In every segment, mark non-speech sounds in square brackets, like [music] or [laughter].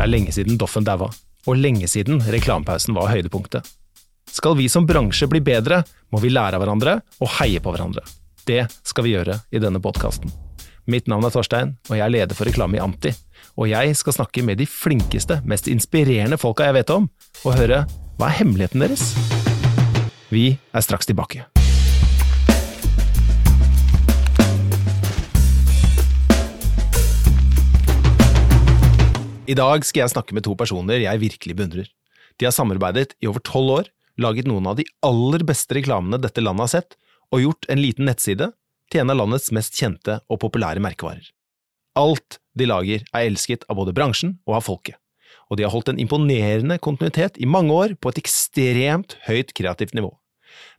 Det er lenge siden Doffen daua, og lenge siden reklamepausen var høydepunktet. Skal vi som bransje bli bedre, må vi lære av hverandre og heie på hverandre. Det skal vi gjøre i denne podkasten. Mitt navn er Torstein, og jeg er leder for reklame i Anti. Og jeg skal snakke med de flinkeste, mest inspirerende folka jeg vet om, og høre hva er hemmeligheten deres? Vi er straks tilbake. I dag skal jeg snakke med to personer jeg virkelig beundrer. De har samarbeidet i over tolv år, laget noen av de aller beste reklamene dette landet har sett, og gjort en liten nettside til en av landets mest kjente og populære merkevarer. Alt de lager er elsket av både bransjen og av folket, og de har holdt en imponerende kontinuitet i mange år på et ekstremt høyt kreativt nivå.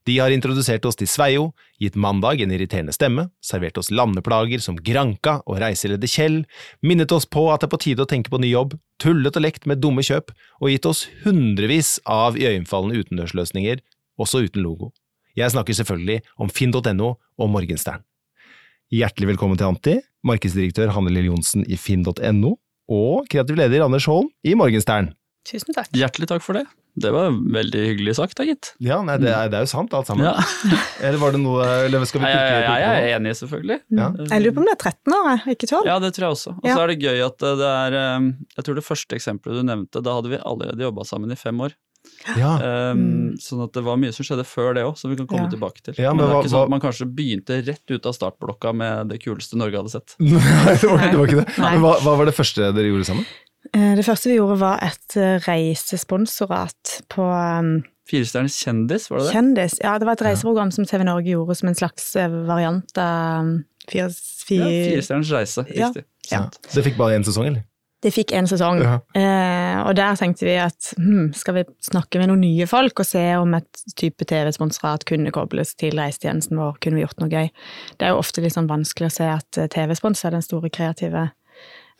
De har introdusert oss til Sveio, gitt Mandag en irriterende stemme, servert oss landeplager som Granka og reiseleder Kjell, minnet oss på at det er på tide å tenke på ny jobb, tullet og lekt med dumme kjøp, og gitt oss hundrevis av iøynefallende utendørsløsninger, også uten logo. Jeg snakker selvfølgelig om finn.no og Morgenstern. Hjertelig velkommen til Anti, markedsdirektør Hanne Lill Johnsen i finn.no, og kreativ leder Anders Holm i Morgenstern. Tusen takk. Hjertelig takk for det. Det var veldig hyggelig sagt, da, gitt. Ja, nei, det, er, det er jo sant alt sammen. Ja. [laughs] Eller var det noe eller skal vi kutte ja, ja, jeg er enig, selvfølgelig. Ja. Jeg lurer på om det er 13 år, ikke 12? Ja, det tror jeg også. Og så Ja. er det gøy at det er eh, Jeg tror det første eksempelet du nevnte, da hadde vi allerede jobba sammen i fem år. Ja, Um, Mm. Sånn at det var mye som skjedde før det òg, som vi kan komme Ja. tilbake til. Ja, men men, det er hva- ikke sånn at man kanskje begynte rett ut av startblokka med det kuleste Norge hadde sett. [laughs] Nei, det var, det var ikke det. Nei. Men hva, hva var det første dere gjorde sammen? Eh, Det første vi gjorde var et eh, reisesponsorat på um, Firestjerners kjendis, var det det? Kjendis. Ja, det var et reiseprogram som TV Norge gjorde som en slags eh, variant av fire, fire, Ja, fire, Firestjerners reise, riktig. Ja. Sant. Det fikk bare én sesong, eller? Det fikk en sesong, Ja. eh, og der tenkte vi at hm, skal vi snakke med noen nye folk og se om et type TV-sponsorat kunne kobles til reisetjenesten vår, kunne vi gjort noe gøy. Det er jo ofte litt sånn vanskelig å se at TV-spons er den store kreative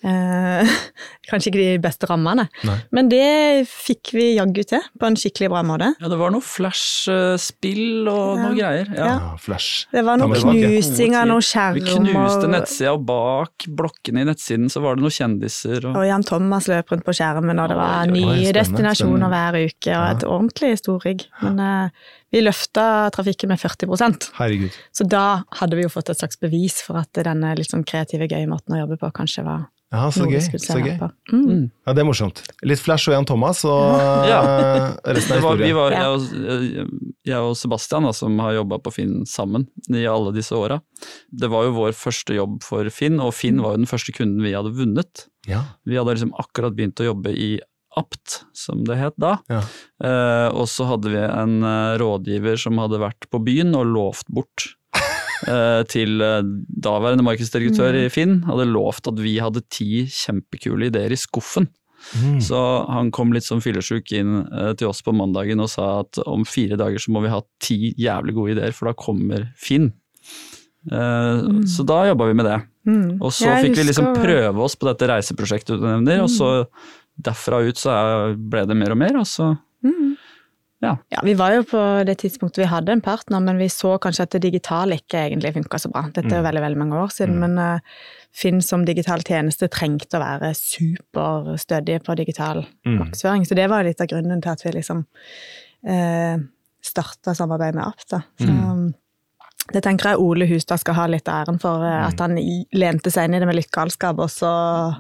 eh, [laughs] Kanskje ikke de beste rammene, Nei. men det fikk vi jaggu til på en skikkelig bra måte. Ja, det var noe Flash-spill og Ja. noe greier. Ja. Ja. Flash. Det var noe knusing av noen Vi skjermer. knuste nettsida, og bak blokkene i nettsiden så var det noen kjendiser. Og... Og Jan Thomas løp rundt på skjermen, og det var nye spennende, destinasjoner spennende. hver uke, og et ordentlig storrigg. Men eh, vi løfta trafikken med 40% Herregud. Så da hadde vi jo fått et slags bevis for at denne litt sånn kreative, gøye måten å jobbe på kanskje var Ja, så gøy. Så gøy. Mm. Mm. Ja, det er morsomt. Litt Flash og Jan Thomas, og [laughs] Ja. eh, resten av historien. var, vi var, jeg, og, jeg og Sebastian, da, som har jobba på Finn sammen i alle disse åra. Det var jo vår første jobb for Finn, og Finn var jo den første kunden vi hadde vunnet. Ja. Vi hadde liksom akkurat begynt å jobbe i Apt, som det het da. Ja. Eh, og så hadde vi en eh, rådgiver som hadde vært på byen og lovt bort [laughs] eh, til eh, daværende markedsdirektør i Finn. Hadde lovt at vi hadde ti kjempekule ideer i skuffen. Mm. Så han kom litt som fyllesyk inn eh, til oss på mandagen og sa at om fire dager så må vi ha ti jævlig gode ideer, for da kommer Finn. Eh, Så da jobba vi med det. Mm. Og så Jeg fikk vi liksom prøve oss på dette reiseprosjektet du nevner, og så derfra ut så er, ble det mer og mer, og så Mm. Ja. Ja, vi var jo på det tidspunktet vi hadde en partner, men vi så kanskje at det digitale ikke egentlig funka så bra. Dette er jo Mm. veldig veldig mange år siden, men uh, Finn som digital tjeneste trengte å være superstødige på digital Mm. markedsføring. Så det var litt av grunnen til at vi liksom uh, starta samarbeid med App. Da. Så, Mm. Det tenker jeg Ole Hustad skal ha litt av æren for, eh, at han lente seg inn i det med litt galskap, og så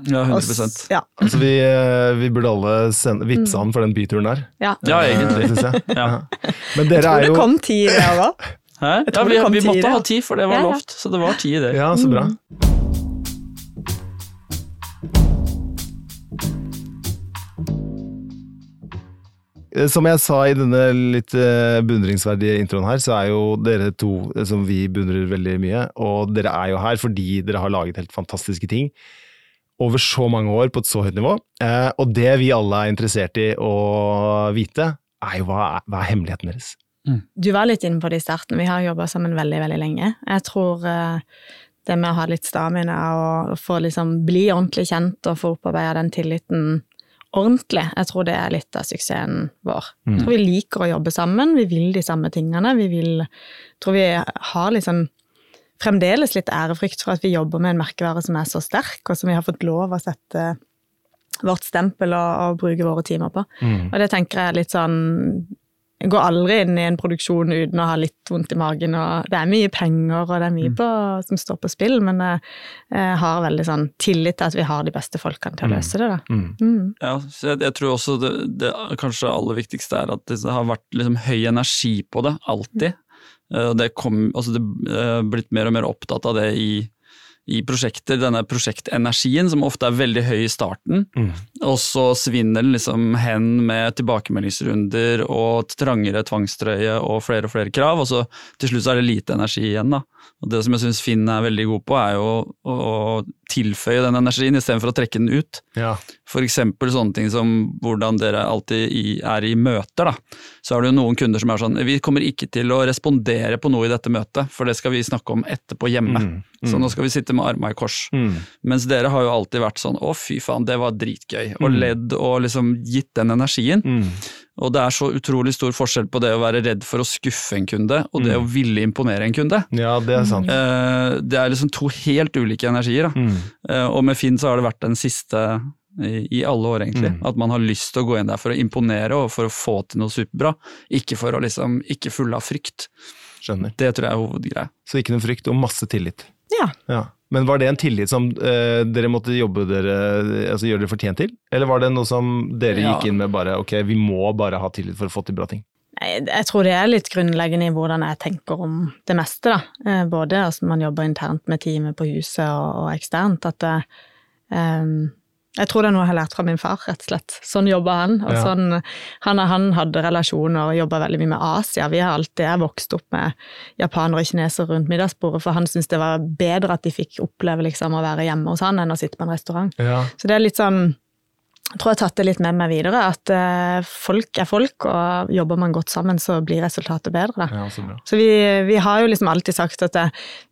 Ja, 100% Ja. Altså, vi, eh, vi burde alle sende, vippse han for den byturen der. ja. Ja, egentlig. synes jeg. [laughs] Ja. [laughs] Men Jeg dere tror er det jo kom ti i det òg. Jeg Ja, vi, vi måtte ha ti, for det var Ja, ja. lovt. Så det var ti det. Ja, så bra. Eh, Som jeg sa i denne litt eh, beundringsverdige introen her, så er jo dere to eh, som vi beundrer veldig mye. Og dere er jo her fordi dere har laget helt fantastiske ting over så mange år på et så høyt nivå. Eh, Og det vi alle er interessert i å vite, er jo hva er, hva er hemmeligheten deres? Du var litt inne på det i starten. Vi har jobba sammen veldig, veldig lenge. Jeg tror eh, det med å ha litt stamina og få liksom bli ordentlig kjent og få opparbeida den tilliten ordentlig, jeg tror det er litt av suksessen vår. Mm. Jeg tror vi liker å jobbe sammen, vi vil de samme tingene. Vi vil tror vi har liksom fremdeles litt ærefrykt for at vi jobber med en merkevare som er så sterk, og som vi har fått lov å sette vårt stempel og, og bruke våre timer på. Mm. Og det tenker jeg er litt sånn Jeg går aldri inn i en produksjon uten å ha litt vondt i magen. og Det er mye penger og det er mye på, som står på spill, men jeg, jeg har veldig sånn tillit til at vi har de beste folkene til å Mm. løse det. da. Mm. Mm. Ja, så jeg, jeg tror også det, det kanskje aller viktigste er at det har vært liksom høy energi på det, alltid. Mm. Det kom, altså det er blitt mer og mer opptatt av det i, i prosjekter, denne prosjektenergien som ofte er veldig høy i starten, Mm. og så svinner den liksom hen med tilbakemeldingsrunder og trangere tvangstrøye og flere og flere krav, og så til slutt så er det lite energi igjen. da. Og Det som jeg syns Finn er veldig god på, er jo å, å tilføye den energien istedenfor å trekke den ut. Ja. For eksempel sånne ting som hvordan dere alltid i, er i møter. da. Så det jo noen kunder som er sånn Vi kommer ikke til å respondere på noe i dette møtet, for det skal vi snakke om etterpå hjemme. Mm. Så Mm. nå skal vi sitte med arma i kors. Mm. Mens dere har jo alltid vært sånn å fy faen, det var dritgøy. Og Mm. ledd og liksom gitt den energien. Og det er så utrolig stor forskjell på det å være redd for å skuffe en kunde, og det Mm. å ville imponere en kunde. Ja, det er sant. Eh, Det er liksom to helt ulike energier. Mm. Eh, Og med Finn så har det vært den siste i i alle år, egentlig. Mm. At man har lyst til å gå inn der for å imponere og for å få til noe superbra. Ikke for å liksom, ikke fulle av frykt. Skjønner. Det tror jeg er hovedgreia. Så ikke noe frykt, og masse tillit. Ja. Ja. Men var det en tillit som eh, dere måtte jobbe dere, altså gjøre dere fortjent til? Eller var det noe som dere Ja. gikk inn med bare ok, vi må bare ha tillit for å få til bra ting? Jeg, jeg tror det er litt grunnleggende i hvordan jeg tenker om det meste, da. Eh, Både altså man jobber internt med teamet på huset og, og eksternt. At det, ehm, jeg tror det er noe jeg har lært fra min far, rett og slett. Sånn jobba han. Og Ja. sånn, han, han hadde relasjoner og jobba veldig mye med Asia. Vi har alltid jeg vokst opp med japanere og kinesere rundt middagsbordet, for han syntes det var bedre at de fikk oppleve liksom å være hjemme hos han enn å sitte på en restaurant. Ja. Så det er litt sånn Jeg tror jeg har tatt det litt med meg videre, at eh, folk er folk, og jobber man godt sammen, så blir resultatet bedre. Ja, så. Så vi, vi har jo liksom alltid sagt at det,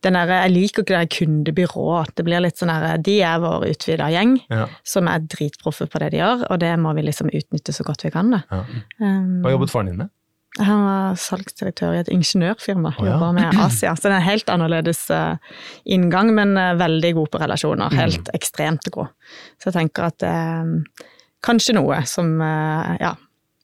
den der, jeg liker ikke det der kundebyrå. Det blir litt sånn her De er vår utvida gjeng, Ja. som er dritproffe på det de gjør, og det må vi liksom utnytte så godt vi kan. det. Ja. Um, Hva jobbet faren din med? Han var salgsdirektør i et ingeniørfirma, Oh, ja. jobber med [clears throat] Asia. Så det er en helt annerledes eh, inngang, men eh, veldig god på relasjoner. Mm. Helt ekstremt god. Så jeg tenker at eh, kanskje noe som eh, Ja.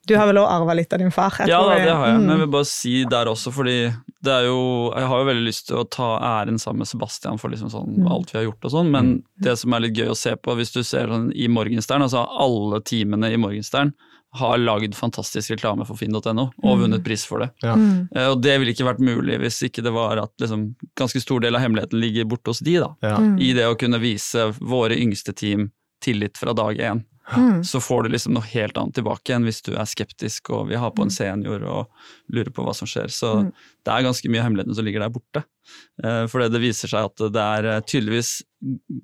Du har vel òg arva litt av din far? jeg Ja tror da, det har jeg, men jeg Mm. vil bare si der også, fordi det er jo Jeg har jo veldig lyst til å ta æren sammen med Sebastian for liksom sånn Mm. alt vi har gjort og sånn, men det som er litt gøy å se på, hvis du ser sånn i Morgenstern, altså alle timene i Morgenstern har lagd fantastisk reklame for finn.no og Mm. vunnet pris for det. Ja. Mm. Eh, Og det ville ikke vært mulig hvis ikke det var at liksom, ganske stor del av hemmeligheten ligger borte hos de, da. Ja. Mm. I det å kunne vise våre yngste team tillit fra dag én. Mm. Så får du liksom noe helt annet tilbake enn hvis du er skeptisk og vil ha på en senior og lurer på hva som skjer. Så Mm. det er ganske mye av hemmeligheten som ligger der borte. Eh, For det det viser seg at det er eh, tydeligvis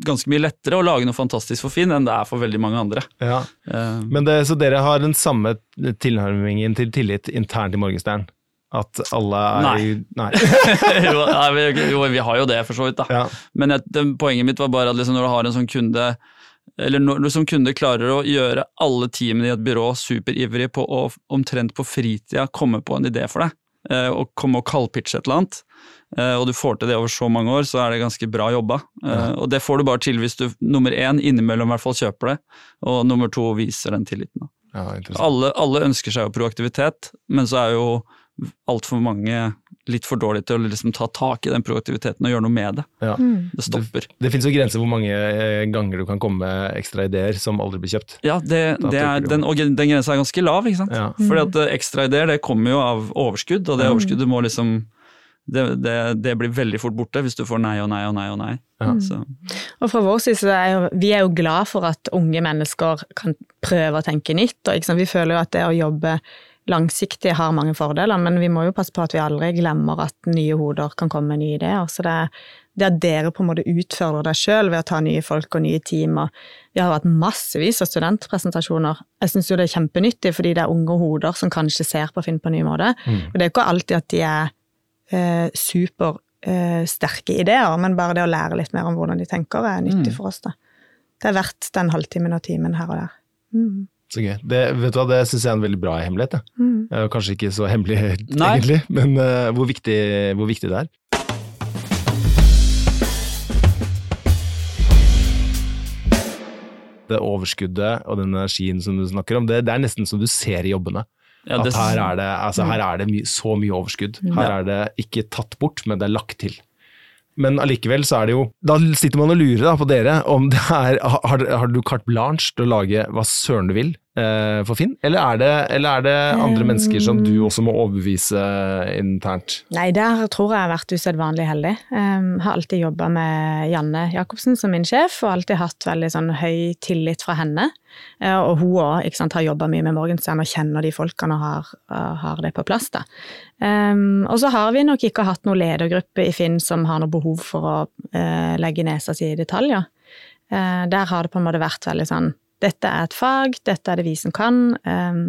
ganske mye lettere å lage noe fantastisk for Finn enn det er for veldig mange andre. Ja. Eh, Men det, så dere har den samme tilnærmingen til tillit internt i Morgenstern? At alle er Nei. Nei. [laughs] jo, nei, vi, jo, vi har jo det, for så vidt. da. Ja. Men et, det, poenget mitt var bare at liksom når du har en sånn kunde eller når du som kunde klarer å gjøre alle teamene i et byrå superivrige på å omtrent på fritida komme på en idé for deg, eh, og komme og kaldpitche et eller annet, eh, og du får til det over så mange år, så er det ganske bra jobba. Eh, Ja. Og det får du bare til hvis du nummer én innimellom i hvert fall kjøper det, og nummer to viser den tilliten. Ja. Alle, alle ønsker seg jo proaktivitet, men så er jo altfor mange litt for dårlige til å liksom ta tak i den proaktiviteten og gjøre noe med det. Ja. Mm. Det stopper. Det finnes jo grenser hvor mange eh, ganger du kan komme med ekstra ideer som aldri blir kjøpt. Ja, det, det er, den, og den grensa er ganske lav, ikke sant. Ja. Fordi at eh, ekstra ideer det kommer jo av overskudd, og det Mm. overskuddet må liksom det, det, det blir veldig fort borte hvis du får nei og nei og nei og nei. Ja. Så, Og fra vår side så er jo, vi er jo glad for at unge mennesker kan prøve å tenke nytt. og liksom. Vi føler jo at det å jobbe langsiktig har mange fordeler, men vi må jo passe på at vi aldri glemmer at nye hoder kan komme med nye ideer. Så det, det at dere på en måte utfører deg sjøl ved å ta nye folk og nye team og Vi har hatt massevis av studentpresentasjoner. Jeg syns jo det er kjempenyttig, fordi det er unge hoder som kanskje ser på Finn på en ny måte. Mm. Og det er ikke alltid at de er eh, supersterke eh, ideer, men bare det å lære litt mer om hvordan de tenker, er nyttig Mm. for oss. da. Det er verdt den halvtimen og timen her og der. Mm. Så gøy. Det, vet du hva, det syns jeg er en veldig bra hemmelighet. jeg. Mm. Kanskje ikke så hemmelig Nei. egentlig, men uh, hvor, viktig, hvor viktig det er. Det overskuddet og den energien som du snakker om, det, det er nesten som du ser i jobbene. Ja, at her er det, altså, her er det my, så mye overskudd. Her Ja. er det ikke tatt bort, men det er lagt til. Men allikevel så er det jo Da sitter man og lurer da på dere om det er Har, har du carte blanche til å lage hva søren du vil for Finn? Eller er, det, eller er det andre mennesker som du også må overbevise internt? Nei, der tror jeg jeg har vært usedvanlig heldig. Um, har alltid jobba med Janne Jacobsen som min sjef, og alltid hatt veldig sånn høy tillit fra henne. Uh, og hun òg har jobba mye med Morgenstern og kjenner de folkene og har, uh, har det på plass. da. Um, og så har vi nok ikke hatt noen ledergruppe i Finn som har noe behov for å uh, legge nesa si i detaljer. Der har det på en måte vært veldig sånn dette er et fag, dette er det vi som kan. Um,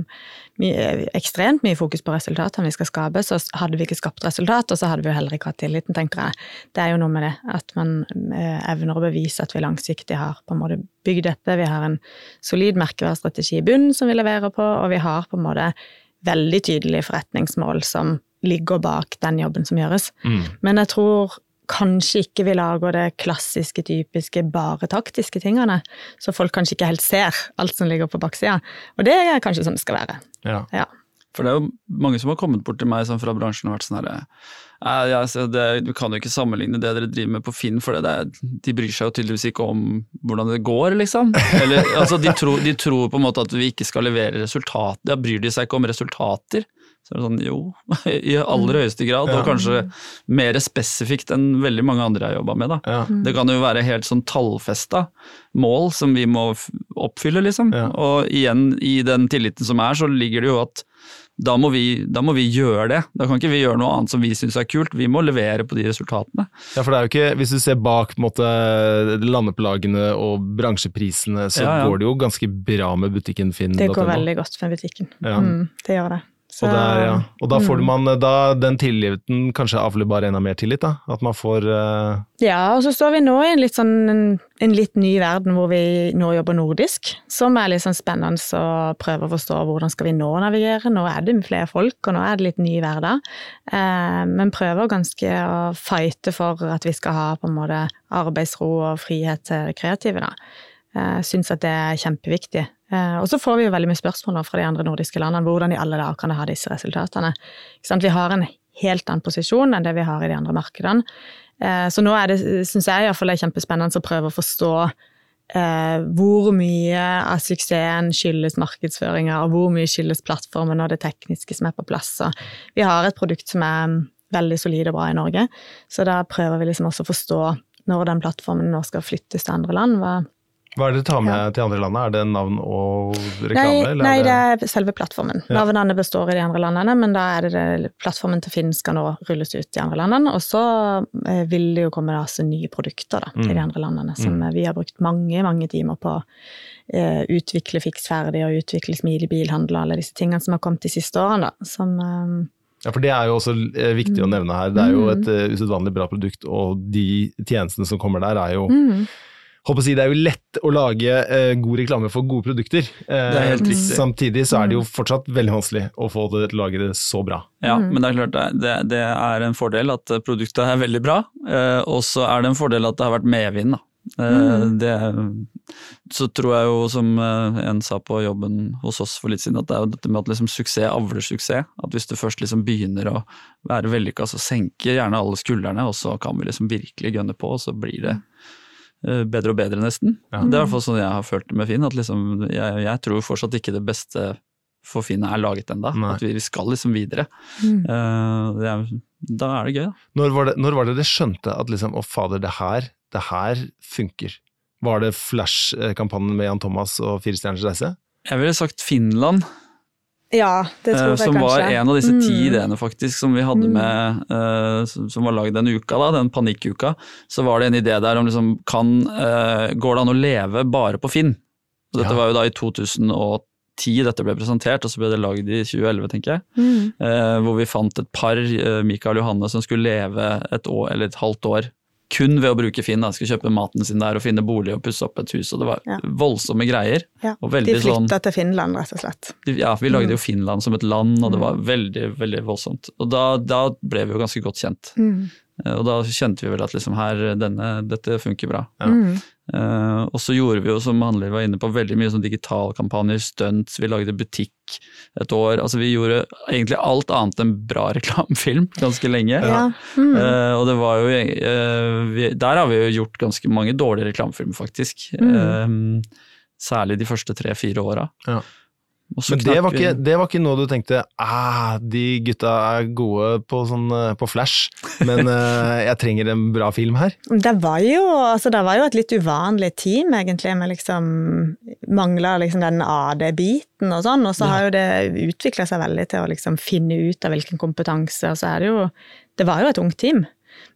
mye, ekstremt mye fokus på resultatene vi skal skape, så hadde vi ikke skapt resultat, og så hadde vi jo heller ikke hatt tilliten, tenker jeg. Det er jo noe med det, at man eh, evner å bevise at vi langsiktig har på en måte bygd dette. Vi har en solid merkeværstrategi i bunnen som vi leverer på, og vi har på en måte veldig tydelige forretningsmål som ligger bak den jobben som gjøres. Mm. Men jeg tror kanskje ikke vi lager det klassiske, typiske, bare taktiske tingene. Så folk kanskje ikke helt ser alt som ligger på baksida. Og det er kanskje sånn det skal være. Ja. Ja. For det er jo mange som har kommet bort til meg sånn fra bransjen og vært sånn herre ja, det- Du kan jo ikke sammenligne det dere driver med på Finn, for det det, de bryr seg jo tydeligvis ikke om hvordan det går, liksom. Eller, altså, de, tror, de tror på en måte at vi ikke skal levere resultater. Da bryr de seg ikke om resultater. Så er det sånn, jo, [laughs] i aller høyeste grad, Ja. og kanskje mer spesifikt enn veldig mange andre jeg har jobba med. da. Ja. Det kan jo være helt sånn tallfesta mål som vi må oppfylle, liksom. Ja. Og igjen, i den tilliten som er, så ligger det jo at da må, vi, da må vi gjøre det. Da kan ikke vi gjøre noe annet som vi syns er kult, vi må levere på de resultatene. Ja, for det er jo ikke, Hvis du ser bak på en måte, landeplagene og bransjeprisene, så Ja, ja. går det jo ganske bra med butikken Finn. Det går veldig godt med butikken. Ja. Mm, det gjør det. Så, Og, der, ja. og da får Mm. man da, den tilliten kanskje avler bare enda mer tillit, da? At man får uh... Ja, og så står vi nå i en litt, sånn, en, en litt ny verden hvor vi nå jobber nordisk, som er litt sånn spennende å prøve å forstå hvordan skal vi nå navigere. Nå er det flere folk, og nå er det litt ny hverdag. Eh, men prøver ganske å fighte for at vi skal ha på en måte arbeidsro og frihet til det kreative. da. Jeg syns at det er kjempeviktig. Eh, Og så får vi jo veldig mye spørsmål fra de andre nordiske landene. Hvordan i alle dager kan det ha disse resultatene? Vi har en helt annen posisjon enn det vi har i de andre markedene. Eh, Så nå er det, syns jeg iallfall kjempespennende å prøve å forstå eh, hvor mye av suksessen skyldes markedsføringa, og hvor mye skyldes plattformen og det tekniske som er på plass. Så vi har et produkt som er veldig solid og bra i Norge, så da prøver vi liksom også å forstå når den plattformen nå skal flyttes til andre land. hva Hva er det dere tar med Ja. til andre landene? Er det navn og reklame? Nei, eller nei, det er selve plattformen. Ja. Navnene består i de andre landene, men da er det, det plattformen til Finn skal nå rulles ut i andre landene. Og så eh, vil det jo komme altså, nye produkter da, til Mm. de andre landene, som mm. vi har brukt mange, mange timer på eh, utvikle fiks ferdig og utvikle smidig bilhandel og alle disse tingene som har kommet de siste årene. Da, som, eh, Ja, for Det er jo også eh, viktig å nevne her. Det er jo Mm. et uh, usedvanlig bra produkt, og de tjenestene som kommer der er jo mm, Håper å si, Det er jo lett å lage eh, god reklame for gode produkter. Eh, Det er helt riktig. Samtidig så er det jo fortsatt veldig vanskelig å få det til å lage det så bra. Ja, Mm. men det er klart det, det, det er en fordel at produktet er veldig bra, eh, og så er det en fordel at det har vært medvind. da. Eh, Mm. det, så tror jeg jo, som eh, en sa på jobben hos oss for litt siden, at det er jo dette med at liksom suksess avler suksess. At hvis du først liksom begynner å være vellykka, så senker gjerne alle skuldrene, og så kan vi liksom virkelig gønne på, og så blir det eh, bedre og bedre, nesten. Ja. Det er i hvert fall sånn jeg har følt det med Finn. at liksom, jeg, jeg tror fortsatt ikke det beste for Finn er laget ennå. At vi, vi skal liksom videre. mm. Uh, det er, da er det gøy, da. Når var det, når var det dere skjønte at liksom, å fader, det her, det her funker? Var det Flash-kampanjen med Jan Thomas og Fire stjerners reise? Jeg ville sagt Finland, Ja, det tror jeg jeg som kanskje. var en av disse ti Mm. ideene faktisk som vi hadde Mm. med, eh, som som var lagd den uka, da, den panikkuka. Så var det en idé der om liksom, kan, eh, går det an å leve bare på Finn? Og dette Ja. var jo da i 2010 dette ble presentert, og så ble det lagd i 2011, tenker jeg. Mm. Eh, hvor vi fant et par, eh, Mikael og Johanne, som skulle leve et år, eller et halvt år kun ved å bruke Finn. Da. Skulle kjøpe maten sin der og finne bolig og pusse opp et hus. og Det var Ja. voldsomme greier. Ja, Og De flytta sånn til Finland, rett og slett. ja, Vi lagde Mm. jo Finland som et land, og det var veldig veldig voldsomt. Og da, da ble vi jo ganske godt kjent. Mm. Eh, Og da kjente vi vel at liksom her, denne, dette funker bra. Ja. Mm. Og så gjorde vi jo, som handler var inne på, veldig mye sånn digitalkampanjer, stunts, vi lagde butikk et år. Altså vi gjorde egentlig alt annet enn bra [laughs] reklamefilm ganske lenge. Ja. Mm. Uh, og det var jo uh, vi, Der har vi jo gjort ganske mange dårlige reklamefilmer, faktisk. Mm. Uh, særlig de første tre-fire åra. Ja. Og så Men det var, ikke, det var ikke noe du tenkte ah, de gutta er gode på, sånn, eh, på flash, men uh, jeg trenger en bra film her. Det var, jo, altså det var jo et litt uvanlig team, egentlig, med liksom Mangla liksom den AD-biten og sånn, og så har jo det utvikla seg veldig til å liksom finne ut av hvilken kompetanse, og så er det jo Det var jo et ungt team.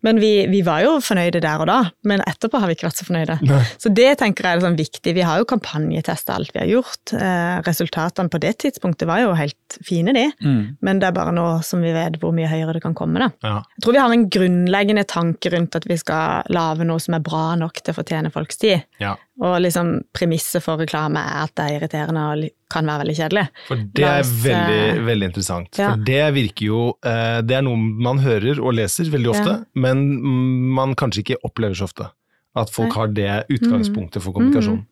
Men vi, vi var jo fornøyde der og da, men etterpå har vi ikke vært så fornøyde. Nei. Så det tenker jeg er sånn viktig. Vi har jo kampanjetesta alt vi har gjort. Eh, resultatene på det tidspunktet var jo helt fine, de. Mm. Men det er bare nå som vi vet hvor mye høyere det kan komme. da. Ja. Jeg tror vi har en grunnleggende tanke rundt at vi skal lage noe som er bra nok til å fortjene folks tid. Ja. Og liksom premisset for reklame er at det er irriterende og kan være veldig kjedelig. For det er veldig, eh, veldig interessant. ja. For det virker jo eh, Det er noe man hører og leser veldig ofte, men mm, man kanskje ikke opplever så ofte. At folk har det utgangspunktet for kommunikasjon.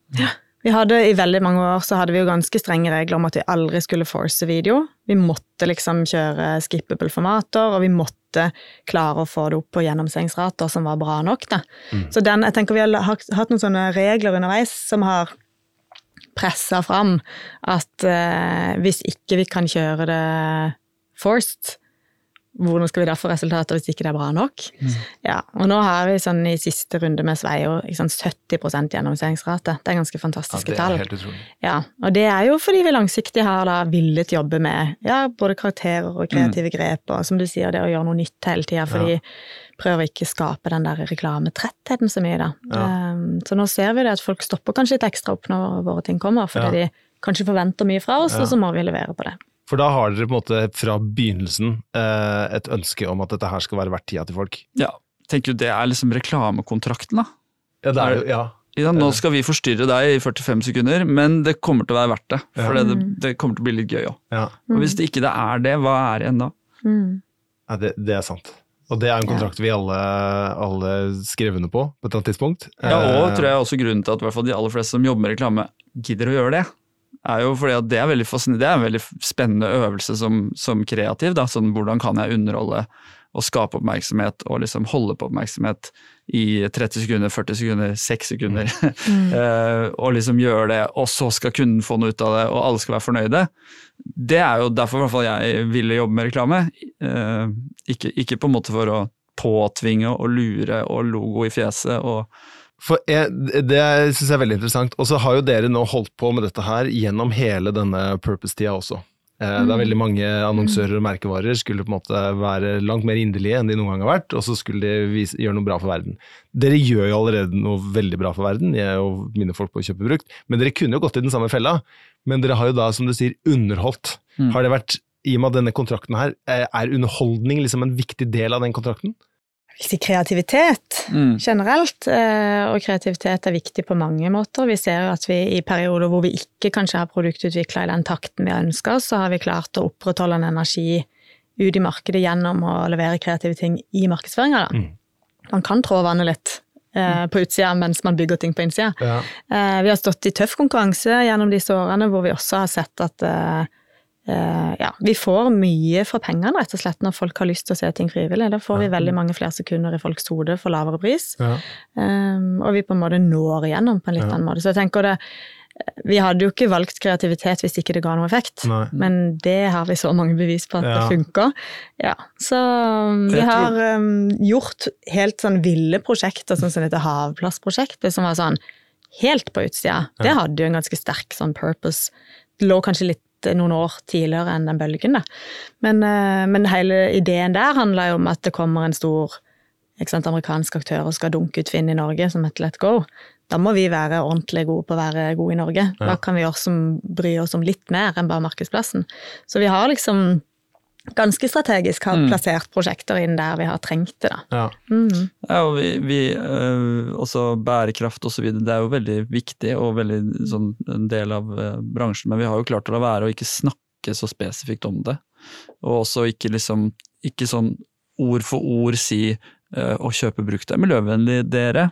Vi hadde I veldig mange år så hadde vi jo ganske strenge regler om at vi aldri skulle force video. Vi måtte liksom kjøre skippable formater, og vi måtte klare å få det opp på gjennomsengsrater som var bra nok. Da. Mm. Så den, jeg tenker vi har hatt noen sånne regler underveis som har pressa fram at eh, hvis ikke vi kan kjøre det forced, hvordan skal vi da få resultater hvis ikke det er bra nok? Ja, og nå har vi sånn i siste runde med Sveio sånn 70% gjennomføringsrate. Det er ganske Ja, fantastiske det er tall. helt utrolig. Ja, og det er jo fordi vi langsiktig har da villet jobbe med ja, både karakterer og kreative grep, og som du sier, det å gjøre noe nytt hele tida, fordi prøver ikke å skape den der reklametrettheten så mye, da. Ja. Um, så nå ser vi det at folk stopper kanskje litt ekstra opp når våre ting kommer, fordi Ja. de kanskje forventer mye fra oss, Ja. og så må vi levere på det. For da har dere på en måte fra begynnelsen eh, et ønske om at dette her skal være verdt tida til folk. Ja, tenker jo det er liksom reklamekontrakten, da. Ja, det er jo, ja. Ja, nå skal vi forstyrre deg i 45 sekunder, men det kommer til å være verdt det. For Ja. det, det kommer til å bli litt gøy òg. ja. Og hvis det ikke det er det, hva er det igjen da? Mm. ja det, det er sant. Og det er en kontrakt vi alle, alle skrev under på på et eller annet tidspunkt. Ja, og Eh, tror jeg også grunnen til at hvert fall de aller fleste som jobber med reklame, gidder å gjøre det. Er jo fordi at det er veldig det er en veldig spennende øvelse som, som kreativ. Da. Sånn, hvordan kan jeg underholde og skape oppmerksomhet og liksom holde på oppmerksomhet i 30 sekunder, 40 sekunder, 6 sekunder. [laughs] Eh, og liksom gjøre det, og så skal kunden få noe ut av det, og alle skal være fornøyde. Det er jo derfor i hvert fall jeg ville jobbe med reklame. Uh, ikke, ikke på en måte for å påtvinge og lure og logo i fjeset og For jeg, Det syns jeg er veldig interessant. Og så har jo dere nå holdt på med dette her gjennom hele denne purpose-tida også. Eh, Det er veldig mange annonsører og merkevarer skulle på en måte være langt mer inderlige enn de noen gang har vært, og så skulle de vise, gjøre noe bra for verden. Dere gjør jo allerede noe veldig bra for verden, jeg og mine folk på å kjøpe brukt, men dere kunne jo gått i den samme fella. Men dere har jo da, som du sier, underholdt. Mm. Har det vært, i og med at denne kontrakten her, eh, er underholdning liksom en viktig del av den kontrakten? Vil si kreativitet mm. generelt, eh, og kreativitet er viktig på mange måter. Vi ser jo at vi i perioder hvor vi ikke kanskje har produktutvikla i den takten vi ønsker, så har vi klart å opprettholde en energi ut i markedet gjennom å levere kreative ting i markedsføringa. Mm. Man kan trå vannet litt eh, på utsida mens man bygger ting på innsida. Ja. Eh, vi har stått i tøff konkurranse gjennom disse årene hvor vi også har sett at eh, ja, vi får mye for pengene, rett og slett, når folk har lyst til å se ting frivillig. Da får vi veldig mange flere sekunder i folks hode for lavere pris. Ja. Um, og vi på en måte når igjennom på en litt Ja. annen måte. Så jeg tenker det Vi hadde jo ikke valgt kreativitet hvis ikke det ga noe effekt. Nei. Men det har vi så mange bevis på at Ja. det funker. Ja, så um, vi har um, gjort helt sånn ville prosjekter, sånn som dette Havplassprosjektet, som var sånn helt på utsida. Det hadde jo en ganske sterk sånn purpose. Det lå kanskje litt noen år tidligere enn den bølgen, da. Men, eh, men hele ideen der handla jo om at det kommer en stor sant, amerikansk aktør og skal dunke ut Finn i Norge som et let go. Da må vi være ordentlig gode på å være gode i Norge. Da kan vi også bry oss om litt mer enn bare markedsplassen. Så vi har liksom ganske strategisk har Mm. plassert prosjekter inn der vi har trengt det, da. Ja. Mm. Ja, og vi, vi øh, også bærekraft og så videre, det er jo veldig viktig og veldig sånn en del av øh, bransjen, men vi har jo klart å la være å ikke snakke så spesifikt om det. Og også ikke liksom, ikke sånn ord for ord si eh, å kjøpe brukt er miljøvennlig, dere.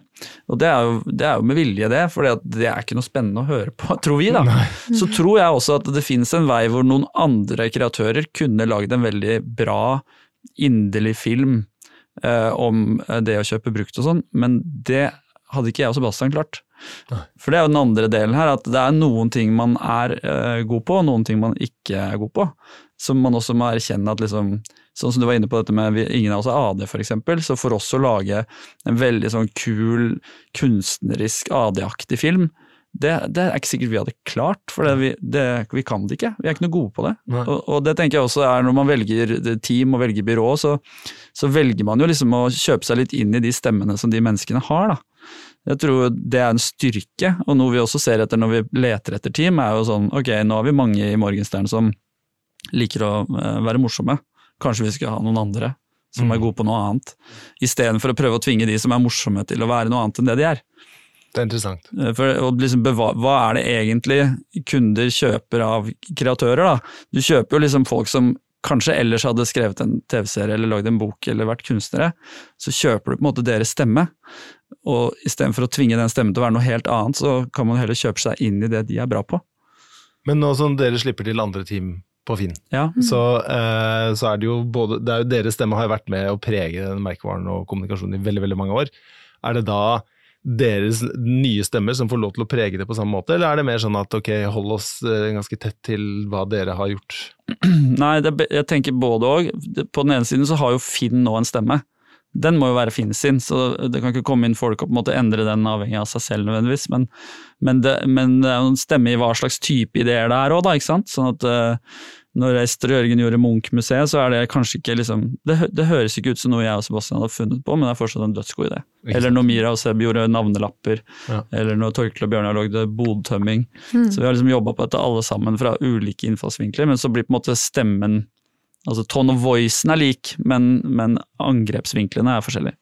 Og det er jo, det er jo med vilje, det, for det er ikke noe spennende å høre på, tror vi. da. Så tror jeg også at det finnes en vei hvor noen andre kreatører kunne lagd en veldig bra, inderlig film eh, om det å kjøpe brukt og sånn, men det hadde ikke jeg og Sebastian klart. For det er jo den andre delen her, at det er noen ting man er eh, god på, og noen ting man ikke er god på. Som man også må erkjenne at liksom Sånn som du var inne på dette med ingen av oss er AD, f.eks. Så for oss å lage en veldig sånn kul, kunstnerisk AD-aktig film, det, det, er ikke sikkert vi hadde klart, for det, vi, det, vi, kan det ikke. Vi er ikke noe gode på det. Og, og, det tenker jeg også er når man velger team og velger byrå, så, så, velger man jo liksom å kjøpe seg litt inn i de stemmene som de menneskene har. da. Jeg tror det er en styrke, og noe vi også ser etter når vi leter etter team, er jo sånn ok, nå har vi mange i Morgenstern som liker å eh, være morsomme. Kanskje vi skal ha noen andre som mm. er gode på noe annet, istedenfor å prøve å tvinge de som er morsomme til å være noe annet enn det de er. Det er interessant. Eh, for liksom Hva er det egentlig kunder kjøper av kreatører? da? Du kjøper jo liksom folk som kanskje ellers hadde skrevet en TV-serie eller lagd en bok eller vært kunstnere. Så kjøper du på en måte deres stemme, og istedenfor å tvinge den stemmen til å være noe helt annet, så kan man heller kjøpe seg inn i det de er bra på. Men nå som dere slipper til andre team på Finn, ja. så, eh, så, er det jo både det er jo Deres stemme har jo vært med å prege den merkevaren og kommunikasjonen i veldig veldig mange år. Er det da deres nye stemmer som får lov til å prege det på samme måte, eller er det mer sånn at ok, hold oss eh, ganske tett til hva dere har gjort? [clears throat] Nei, det, jeg tenker både og. På den ene siden så har jo Finn nå en stemme. Den må jo være fin sin, så det kan ikke komme inn folk og på en måte endre den avhengig av seg selv nødvendigvis. Men, men, det, men det, er jo en stemme i hva slags type ideer det er òg, da. ikke sant? Sånn at uh, når Ester og Jørgen gjorde Munch-museet, så er det kanskje ikke liksom det, det, høres ikke ut som noe jeg og Sebastian hadde funnet på, men det er fortsatt en dødsgod idé. Eller når Mira og Seb gjorde navnelapper, ja. eller når Torkel og Bjørnar lagde bodtømming. Mm. Så vi har liksom jobba på dette alle sammen fra ulike innfallsvinkler, men så blir på en måte stemmen Altså tone of voicen er lik, men, men angrepsvinklene er forskjellige.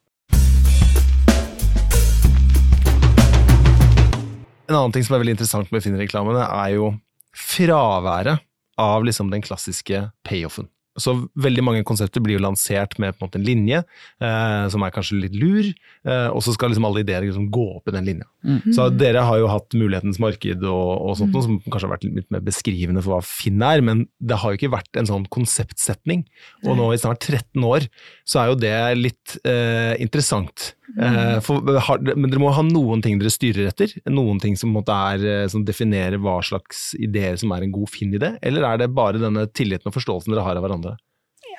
En annen ting som er veldig interessant med Finn-reklamene, er jo fraværet av liksom den klassiske payoffen. Så veldig mange konsepter blir jo lansert med en, måte, en linje eh, som er kanskje litt lur, eh, og så skal liksom alle ideer liksom gå opp i den linja. Mm. Så dere har jo hatt Mulighetens marked og, og sånt, mm. som kanskje har vært litt mer beskrivende for hva Finn er, men det har jo ikke vært en sånn konseptsetning. Og nå i snart 13 år så er jo det litt eh, interessant. Mm. For, men dere må ha noen ting dere styrer etter? Noen ting som, er, eh, som definerer hva slags ideer som er en god Finn-idé? Eller er det bare denne tilliten og forståelsen dere har av hverandre?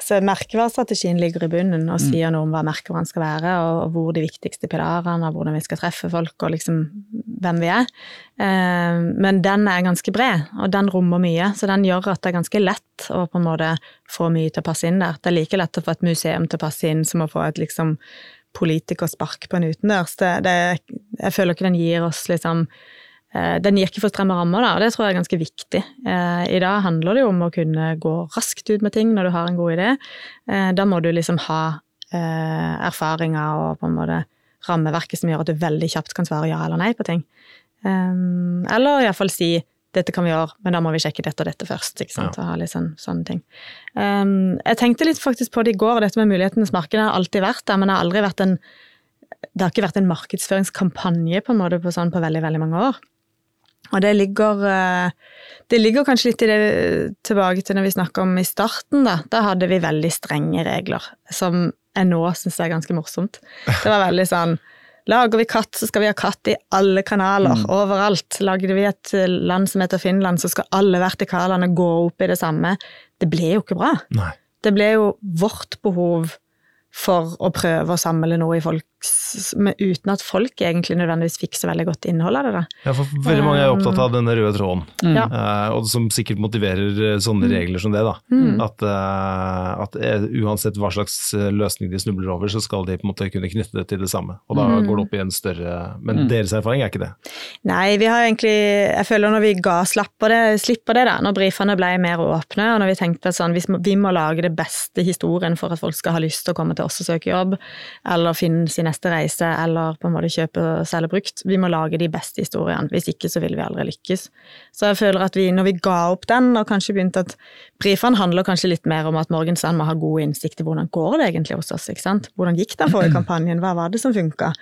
Så Merkevarestrategien ligger i bunnen og mm. sier noe om hva merkevaren skal være, og hvor de viktigste pilarene, og hvordan vi skal treffe folk, og liksom hvem vi er. Eh, men den er ganske bred, og den rommer mye, så den gjør at det er ganske lett å på en måte få mye til å passe inn der. Det er like lett å få et museum til å passe inn som å få et liksom politikerspark på en utendørs. Det, det, jeg føler ikke den gir oss liksom Den gir ikke for stramme rammer, da, og det tror jeg er ganske viktig. Eh, I dag handler det jo om å kunne gå raskt ut med ting når du har en god idé. Eh, da må du liksom ha erfaringer og på en måte rammeverket som gjør at du veldig kjapt kan svare ja eller nei på ting. Eller iallfall si dette kan vi gjøre, men da må vi sjekke dette og dette først. ikke sant, ja. og ha litt sånn, sånne ting. Jeg tenkte litt faktisk på det i går, og dette med mulighetenes marked har alltid vært der, men det har aldri vært en det har ikke vært en markedsføringskampanje på en måte på, sånn, på veldig, veldig mange år. Og det ligger, eh, det ligger kanskje litt det tilbake til når vi snakka om i starten, da. Da hadde vi veldig strenge regler, som jeg nå syns er ganske morsomt. Det var veldig sånn Lager vi katt, så skal vi ha katt i alle kanaler, mm. overalt. Lager vi et land som heter Finland, så skal alle vertikalene gå opp i det samme. Det ble jo ikke bra. Nei. Det ble jo vårt behov for å prøve å samle noe i folks uten at folk egentlig nødvendigvis fikk så veldig godt innhold av det. Da. Ja, for veldig mange er opptatt av denne røde tråden, mm. uh, og som sikkert motiverer eh, sånne mm. regler som det. da. Mm. At, uh, at, uansett hva slags løsning de snubler over, så skal de på en måte kunne knytte det til det samme. Og da mm. går det opp i en større Men mm. deres erfaring er ikke det? Nei, vi har egentlig Jeg føler når vi ga slapp på det, slipp på det, da, når brifene ble mer åpne, og når vi tenkte sånn, vi må lage det beste historien for at folk skal ha lyst til å komme til oss og søke jobb, eller finne sin neste reise, eller på en måte kjøpe og selge brukt. Vi må lage de beste historiene, hvis ikke så vil vi aldri lykkes. Så jeg føler at vi, når vi ga opp den, og kanskje begynte at Brifan handler kanskje litt mer om at Morgensand må ha god innsikt i hvordan går det egentlig hos oss, ikke sant. Hvordan gikk den forrige [clears throat] kampanjen, hva var det som funka?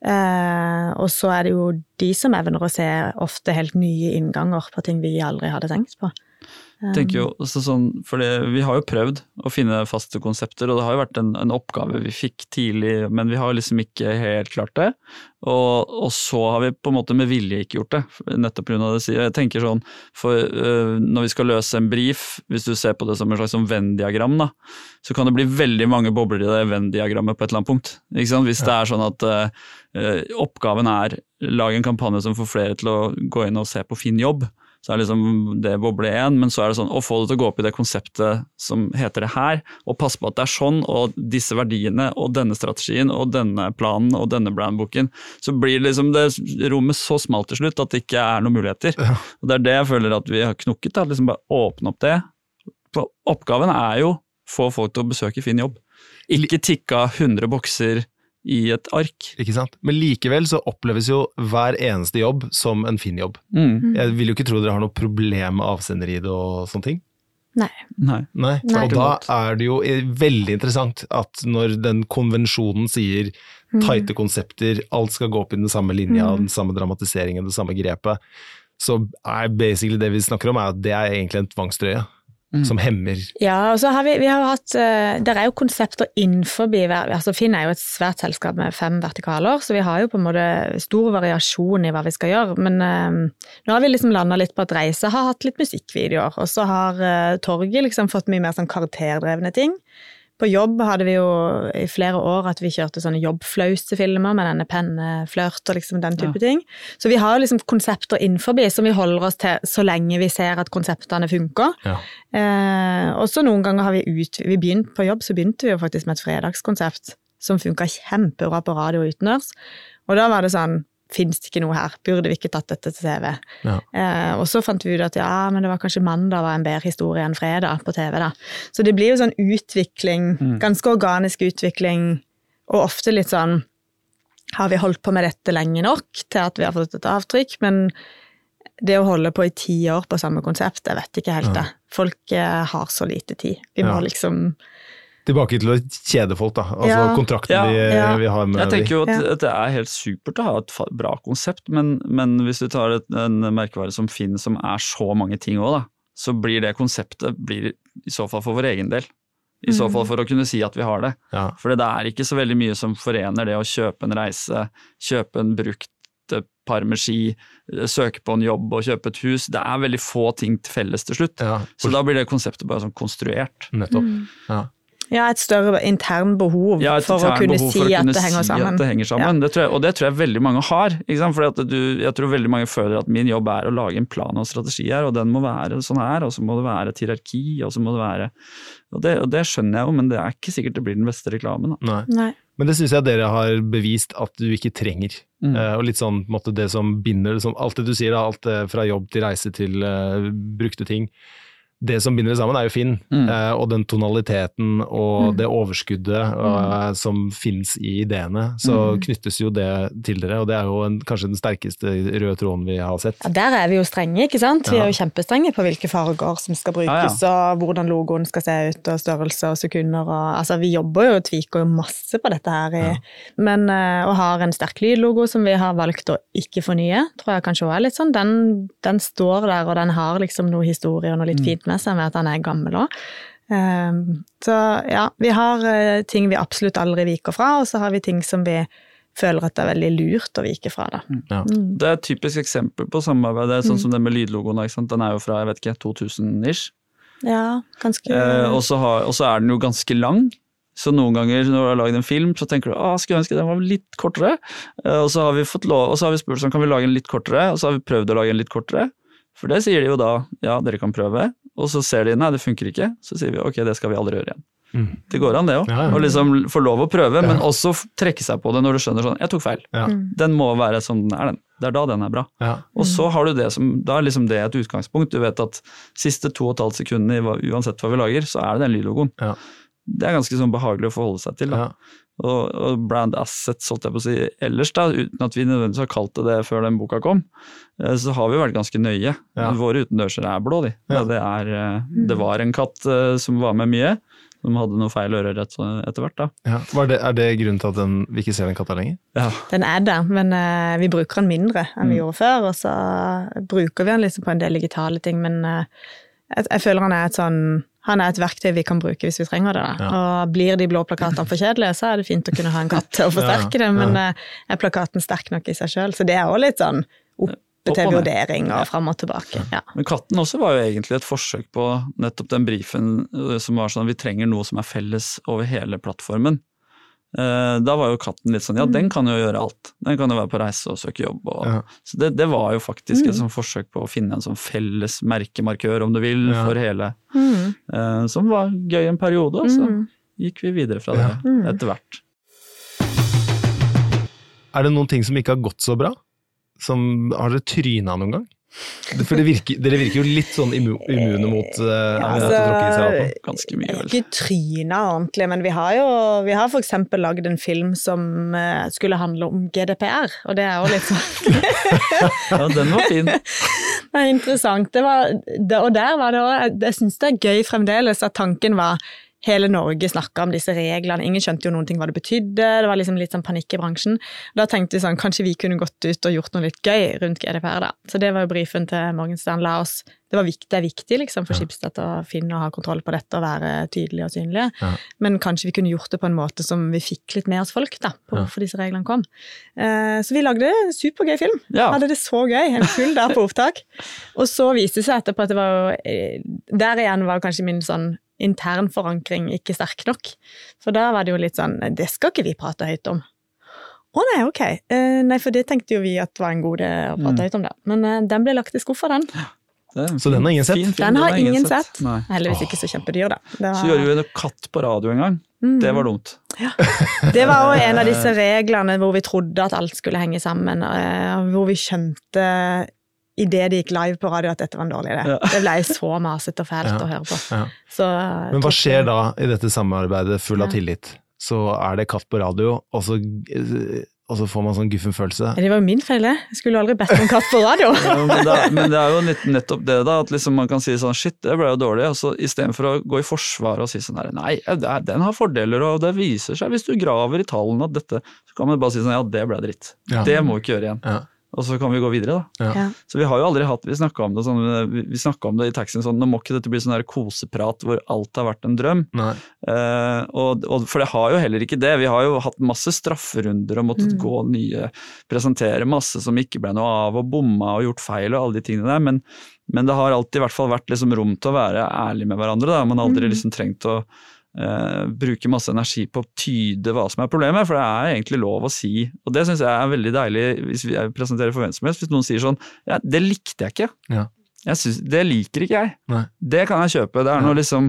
Eh, og så er det jo de som evner å se ofte helt nye innganger på ting vi aldri hadde tenkt på. Tenker jo også sånn, for Vi har jo prøvd å finne faste konsepter, og det har jo vært en, en oppgave vi fikk tidlig, men vi har liksom ikke helt klart det. Og, og, så har vi på en måte med vilje ikke gjort det, nettopp pga. det. Jeg tenker sånn, for uh, Når vi skal løse en brief, hvis du ser på det som en slags sånn Venn-diagram, da, så kan det bli veldig mange bobler i det Venn-diagrammet på et eller annet punkt. Ikke sant? Hvis det er sånn at uh, oppgaven er lage en kampanje som får flere til å gå inn og se på Finn jobb, så er liksom det boble én, men så er det sånn å få det til å gå opp i det konseptet som heter det her, og passe på at det er sånn, og disse verdiene og denne strategien og denne planen og denne brandbooken, så blir liksom det rommet så smalt til slutt at det ikke er noen muligheter. Ja. Og Det er det jeg føler at vi har knukket, da, liksom bare åpne opp det. For oppgaven er jo få folk til å besøke Finn jobb. Ikke tikka 100 bokser i et ark. Ikke sant? Men likevel så oppleves jo hver eneste jobb som en fin jobb. Mm. Jeg vil jo ikke tro dere har noe problem med avsender i det og sånne ting. Nei. Nei. Nei. Og da er det jo veldig interessant at når den konvensjonen sier mm. tighte konsepter, alt skal gå opp i den samme linja, mm. den samme dramatiseringen, det samme grepet, så er basically det vi snakker om, er at det er egentlig en tvangstrøye. Mm. Som hemmer Ja, og så har vi, vi har hatt uh, Det er jo konsepter innenfor altså Finn er jo et svært selskap med fem vertikaler, så vi har jo på en måte stor variasjon i hva vi skal gjøre. Men uh, nå har vi liksom landa litt på at Reise har hatt litt musikkvideoer, og så har uh, Torget liksom fått mye mer sånn karakterdrevne ting. På jobb hadde vi jo i flere år at vi kjørte sånne jobbflaustefilmer med denne penneflørt og liksom den type ja. ting. Så vi har liksom konsepter innenfor som vi holder oss til så lenge vi ser at konseptene funker. Ja. Eh, og så noen ganger har vi ut... Vi begynt, på jobb så begynte vi jo faktisk med et fredagskonsept som funka kjempebra på radio utendørs. Og da var det sånn Fins det ikke noe her? Burde vi ikke tatt dette til TV? Ja. Eh, og så fant vi ut at ja, men det var kanskje mandag var en bedre historie enn fredag på TV. da. Så det blir jo sånn utvikling, mm. ganske organisk utvikling, og ofte litt sånn Har vi holdt på med dette lenge nok til at vi har fått et avtrykk? Men det å holde på i ti år på samme konsept, jeg vet ikke helt det. Folk eh, har så lite tid. Vi må ja. liksom Tilbake til å kjede folk, da. Altså ja. kontrakten ja. Vi, ja. vi, har med Jeg tenker jo at, at, det er helt supert å ha et bra konsept, men, men hvis du tar et, en merkevare som Finn som er så mange ting òg, da, så blir det konseptet blir i så fall for vår egen del. I så fall mm. for å kunne si at vi har det. Ja. For det er ikke så veldig mye som forener det å kjøpe en reise, kjøpe en brukt par med ski, søke på en jobb og kjøpe et hus. Det er veldig få ting til felles til slutt. Ja, så da blir det konseptet bare sånn konstruert. Nettopp. Mm. Ja. Ja, et større intern behov ja, for å kunne si at det henger sammen. At det henger sammen. Ja. Det jeg, og det tror jeg veldig mange har. For jeg tror veldig mange føler at min jobb er å lage en plan og strategi her, og den må være sånn her, og så må det være et hierarki, og så må det være og det, og det, skjønner jeg jo, men det er ikke sikkert det blir den beste reklamen. Nei. Nei. Men det syns jeg dere har bevist at du ikke trenger. Mm. Uh, og litt sånn måtte det som binder, liksom, alt det du sier, da, alt det fra jobb til reise til uh, brukte ting det som binder det sammen, er jo Finn. Mm. Eh, og den tonaliteten og mm. det overskuddet uh, som finnes i ideene. Så mm. knyttes jo det til dere, og det er jo en, kanskje den sterkeste røde tråden vi har sett. Ja, Der er vi jo strenge, ikke sant. Vi ja. er jo kjempestrenge på hvilke farger som skal brukes, ja, og hvordan logoen skal se ut, og størrelse og sekunder og Altså, vi jobber jo og tviker jo masse på dette her, i, men uh, og har en sterk lydlogo som vi har valgt å ikke fornye, tror jeg kanskje òg er litt sånn. Den, den, står der, og den har liksom noe historie og noe litt mm. fint med seg med at han er gammel òg. Ehm, så ja, vi har eh, ting vi absolutt aldri viker fra, og så har vi ting som vi føler at det er veldig lurt å vike fra. Da. Mm. Ja. Mm. Det er et typisk eksempel på samarbeid. Det er sånn mm. som det med lydlogoen. Den er jo fra jeg vet ikke, 2000-ish. Ja, ganske... Eh, og så er den jo ganske lang. Så noen ganger når du har lagd en film, så tenker du at skulle ønske den var litt kortere. Eh, og så har vi fått lov, og så har vi spurt sånn, kan vi lage en litt kortere, og så har vi prøvd å lage en litt kortere. For det sier de jo da, ja, dere kan prøve. Og så ser de nei, det funker ikke. Så sier vi ok, det skal vi aldri gjøre igjen. Mm. Det går an, det òg. Ja, ja. Å liksom få lov å prøve, men også trekke seg på det når du skjønner sånn Jeg tok feil. Ja. Den må være som den er, den. Det er da den er bra. Ja. Og så har du det som Da er liksom det et utgangspunkt. Du vet at siste to og et halvt sekundene, uansett hva vi lager, så er det den lydlogoen. Ja. Det er ganske sånn behagelig å forholde seg til. da. Og, og brand assets, holdt jeg på å si, ellers da, uten at vi nødvendigvis har kalt det det før den boka kom, eh, så har vi vært ganske nøye. Ja. Våre utendørser er blå, de. Ja. Det, er, eh, det var en katt eh, som var med mye, som hadde noe feil ører etter, etter hvert. da. Ja. Var det, er det grunnen til at den, vi ikke ser den katta lenger? Ja. Den er der, men uh, vi bruker den mindre enn vi Mm. gjorde før. Og så bruker vi den liksom på en del digitale ting, men uh, jeg, jeg føler han er et sånn han er et verktøy vi kan bruke hvis vi trenger det. Da. Og blir de blå plakatene for kjedelige, så er det fint å kunne ha en katt til å [laughs] forsterke det, men eh, er plakaten sterk nok i seg sjøl? Så det er òg litt sånn oppe til vurdering og fram og tilbake. Ja. Men katten også var jo egentlig et forsøk på nettopp den brifen eh, som var sånn at vi trenger noe som er felles over hele plattformen. Eh, Da var jo katten litt sånn ja, den kan jo gjøre alt. Den kan jo være på reise og søke jobb. Og, Ja. Så det, det var jo faktisk et sånn forsøk på å finne en sånn felles merkemarkør, om du vil, Ja. for hele. Mm. Uh, Som var gøy en periode, og så Mm. gikk vi videre fra det Ja. Mm. etter hvert. Er det noen ting som ikke har gått så bra? Som, har dere tryna noen gang? For det virker, dere virker jo litt sånn immu, immune mot uh, Altså, å tråkke i seg alt nå. Ganske mye, vel. Ikke tryna ordentlig, men vi har jo vi har eksempel lagd en film som uh, skulle handle om GDPR, og det er jo litt sånn [laughs] Ja, den var fin. [laughs] Det er interessant. Det var, det, og der var det òg Jeg syns det er gøy fremdeles at tanken var Hele Norge snakka om disse reglene, ingen skjønte jo noen ting hva det betydde, det var liksom litt sånn panikk i bransjen. Da tenkte vi sånn, kanskje vi kunne gått ut og gjort noe litt gøy rundt GDPR, da. Så det var jo brifen til Morgenstern. La oss Det, var viktig, det er viktig liksom for Schibsted å finne og ha kontroll på dette og være tydelige og synlige, Ja. men kanskje vi kunne gjort det på en måte som vi fikk litt med oss folk, da, på Ja. hvorfor disse reglene kom. Eh, så vi lagde en supergøy film. Ja. Hadde det så gøy, en full dag på opptak. Og så viste det seg etterpå at det var jo eh, Der igjen var kanskje min sånn intern forankring ikke sterk nok. For da var det jo litt sånn Det skal ikke vi prate høyt om. Å nei, ok. Eh, nei, for det tenkte jo vi at var en god idé å prate Mm. høyt om, det. Men eh, den ble lagt i skuffa, den. Så den har ingen sett? fin fin, Den har ingen sett. sett. Heldigvis ikke så kjempedyr, da. Det var, Så gjorde vi en katt på radio en gang. Mm. Det var dumt. Det var òg en av disse [laughs] reglene hvor vi trodde at alt skulle henge sammen, eh, hvor vi skjønte idet det gikk live på radio at dette var en dårlig idé. Ja. Det ble så masete og fælt Ja. å høre på. Ja. Så, Men hva skjer da i dette samarbeidet full av Ja. tillit? Så er det katt på radio, og så, og så får man sånn guffen følelse. Det var jo min feil, det. Jeg skulle aldri bedt om katt på radio. [laughs] Ja, men, det er, men det er jo litt, nettopp det, da. At liksom man kan si sånn shit, det ble jo dårlig. Og så istedenfor å gå i forsvar og si sånn her nei, det er- den har fordeler, og det viser seg hvis du graver i tallene at dette Så kan man bare si sånn ja, det ble dritt. Ja. Det må vi ikke gjøre igjen. Og så kan vi gå videre, da. Ja. Så vi har jo aldri hatt Vi snakka om det sånn, om det i taxien sånn, nå må ikke dette bli sånn her koseprat hvor alt har vært en drøm. Eh, og, og, for det har jo heller ikke det. Vi har jo hatt masse strafferunder og måttet Mm. gå nye, presentere masse som ikke ble noe av, og bomma og gjort feil og alle de tingene der. Men, men det har alltid i hvert fall vært liksom rom til å være ærlig med hverandre. Da. Man har aldri Mm. liksom trengt å eh, bruke masse energi på å tyde hva som er problemet, for det er egentlig lov å si. Og det syns jeg er veldig deilig hvis vi presenterer for hvem som helst. Hvis noen sier sånn ja, det likte jeg ikke. Ja. Jeg synes, det liker ikke jeg. Nei. Det kan jeg kjøpe. Det er Ja. når, liksom,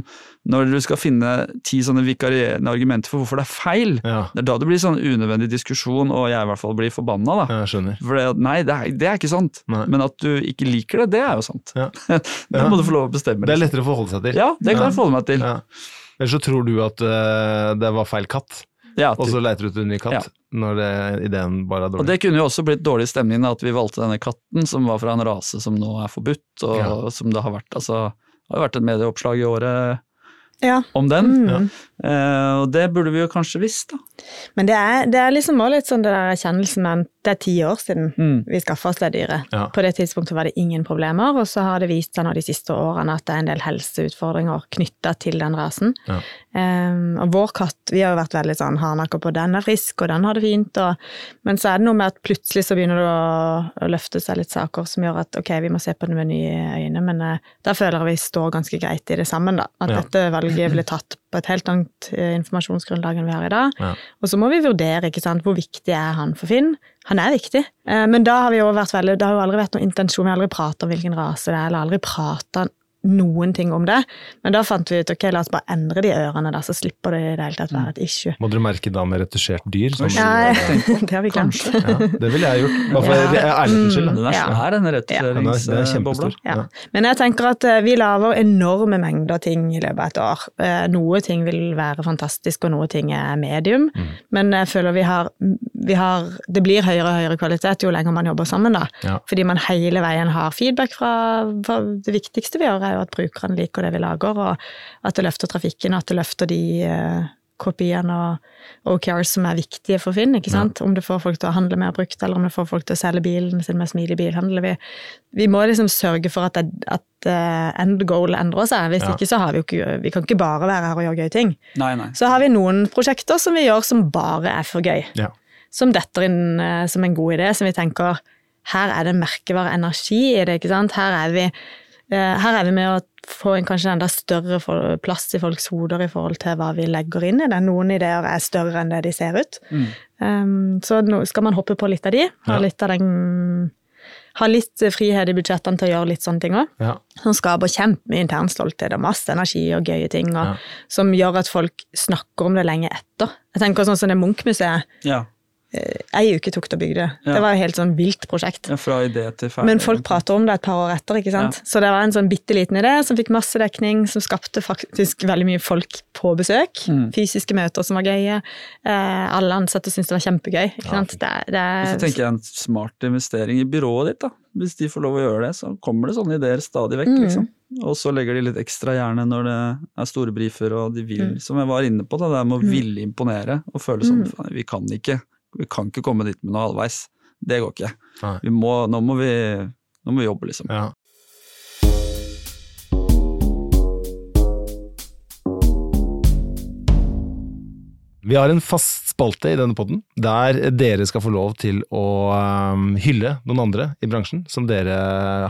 når du skal finne ti sånne vikarierende argumenter for hvorfor det er feil. Ja, Det er da det blir sånn unødvendig diskusjon, og jeg i hvert fall blir forbanna. da. Ja. For det, nei, det er, det er ikke sant. Nei. Men at du ikke liker det, det er jo sant. Ja. [laughs] det må du få lov å bestemme. Det er lettere å forholde seg til. Ja, det kan jeg forholde meg til. Ja. Ellers så tror du at uh, det var feil katt, Ja, og så leter du ut en ny katt Ja. når det, ideen bare er dårlig. Og det kunne jo også blitt dårlig stemning da, at vi valgte denne katten, som var fra en rase som nå er forbudt, og Ja. som det har vært altså, det har jo vært et medieoppslag i året Ja. om den. Mm. Uh, og det burde vi jo kanskje visst, da. Men det er, det er liksom også litt sånn det der erkjennelsen med at det er ti år siden Mm. vi skaffa oss det dyret. Ja. På det tidspunktet var det ingen problemer, og så har det vist seg nå de siste årene at det er en del helseutfordringer knytta til den rasen. Ja. Um, og vår katt, vi har jo vært veldig sånn hardnakka på den er frisk, og den har det fint, og, men så er det noe med at plutselig så begynner det å, å løfte seg litt saker som gjør at ok, vi må se på det med nye øyne, men uh, da føler jeg vi står ganske greit i det sammen, da. At Ja. dette valget ble tatt på et helt annet eh, informasjonsgrunnlag enn vi har i dag. Ja. Og så må vi vurdere ikke sant, hvor viktig er han for Finn. Han er viktig, eh, men da har vi jo vært veldig, det har jo aldri vært noen intensjon, vi har aldri pratet om hvilken rase det er, eller aldri pratet noen ting om det. Men da fant vi ut ok, la oss bare endre de ørene, der, så slipper det i det hele tatt være et issue. Må dere merke da med retusjert dyr? Sånn, Ja, [laughs] det har vi glemt. ja, det ville jeg gjort. Bare for Ja. ærlighetens skyld. da. Den er Ja. svær, denne Den er, er retusjeringsbobla. Ja. Ja. Men jeg tenker at eh, vi lager enorme mengder ting i løpet av et år. Eh, Noe ting vil være fantastisk, og noe ting er medium. Mm. Men jeg føler vi har, vi har Det blir høyere og høyere kvalitet jo lenger man jobber sammen, da. Ja. Fordi man hele veien har feedback fra, fra Det viktigste vi gjør, er jo at brukerne liker det vi lager, og at det løfter trafikken, og at det løfter de eh, kopiene og OKRs som er viktige for Finn. ikke sant? Om det får folk til å handle mer brukt, eller om det får folk til å selge bilen sin med smidig bilhandel. Vi, vi må liksom sørge for at, det, at eh, end goal endrer seg. Hvis Ja. ikke så har vi jo ikke Vi kan ikke bare være her og gjøre gøye ting. Nei, nei. Så har vi noen prosjekter som vi gjør som bare er for gøy. Ja. Som detter inn eh, som en god idé, som vi tenker her er det merkevare energi i det, ikke sant. Her er vi, her er vi med å få en kanskje enda større plass i folks hoder i forhold til hva vi legger inn i det. Noen ideer er større enn det de ser ut. Mm. Um, så nå skal man hoppe på litt av de. Ha litt av den ha litt frihet i budsjettene til å gjøre litt sånne ting òg. Ja. Som skaper kjempemye intern stolthet og masse energi og gøye ting. Og, Ja. Som gjør at folk snakker om det lenge etter. Jeg tenker sånn som det Munch-museet. Ja. Ei uke tok det å bygge det. Ja. Det var et helt sånn vilt prosjekt. ja, fra idé til ferdig. Men folk prater om det et par år etter, ikke sant. Så det var en sånn bitte liten idé som fikk masse dekning, som skapte faktisk veldig mye folk på besøk. Mm. Fysiske møter som var gøye. Eh, alle ansatte syntes det var kjempegøy. Ikke sant? Det, det, så er- tenker jeg en smart investering i byrået ditt, da. Hvis de får lov å gjøre det, så kommer det sånne ideer stadig vekk, Mm. liksom. Og så legger de litt ekstra gjerne når det er store brifer, og de vil, Mm. som jeg var inne på, da, det er med å Mm. ville imponere og føle sånn Mm. vi kan ikke, vi kan ikke komme dit med noe halvveis. Det går ikke. Vi må, nå, må vi, nå må vi jobbe, liksom. Ja. Vi har en fast spalte i denne podden, der dere skal få lov til å um, hylle noen andre i bransjen som dere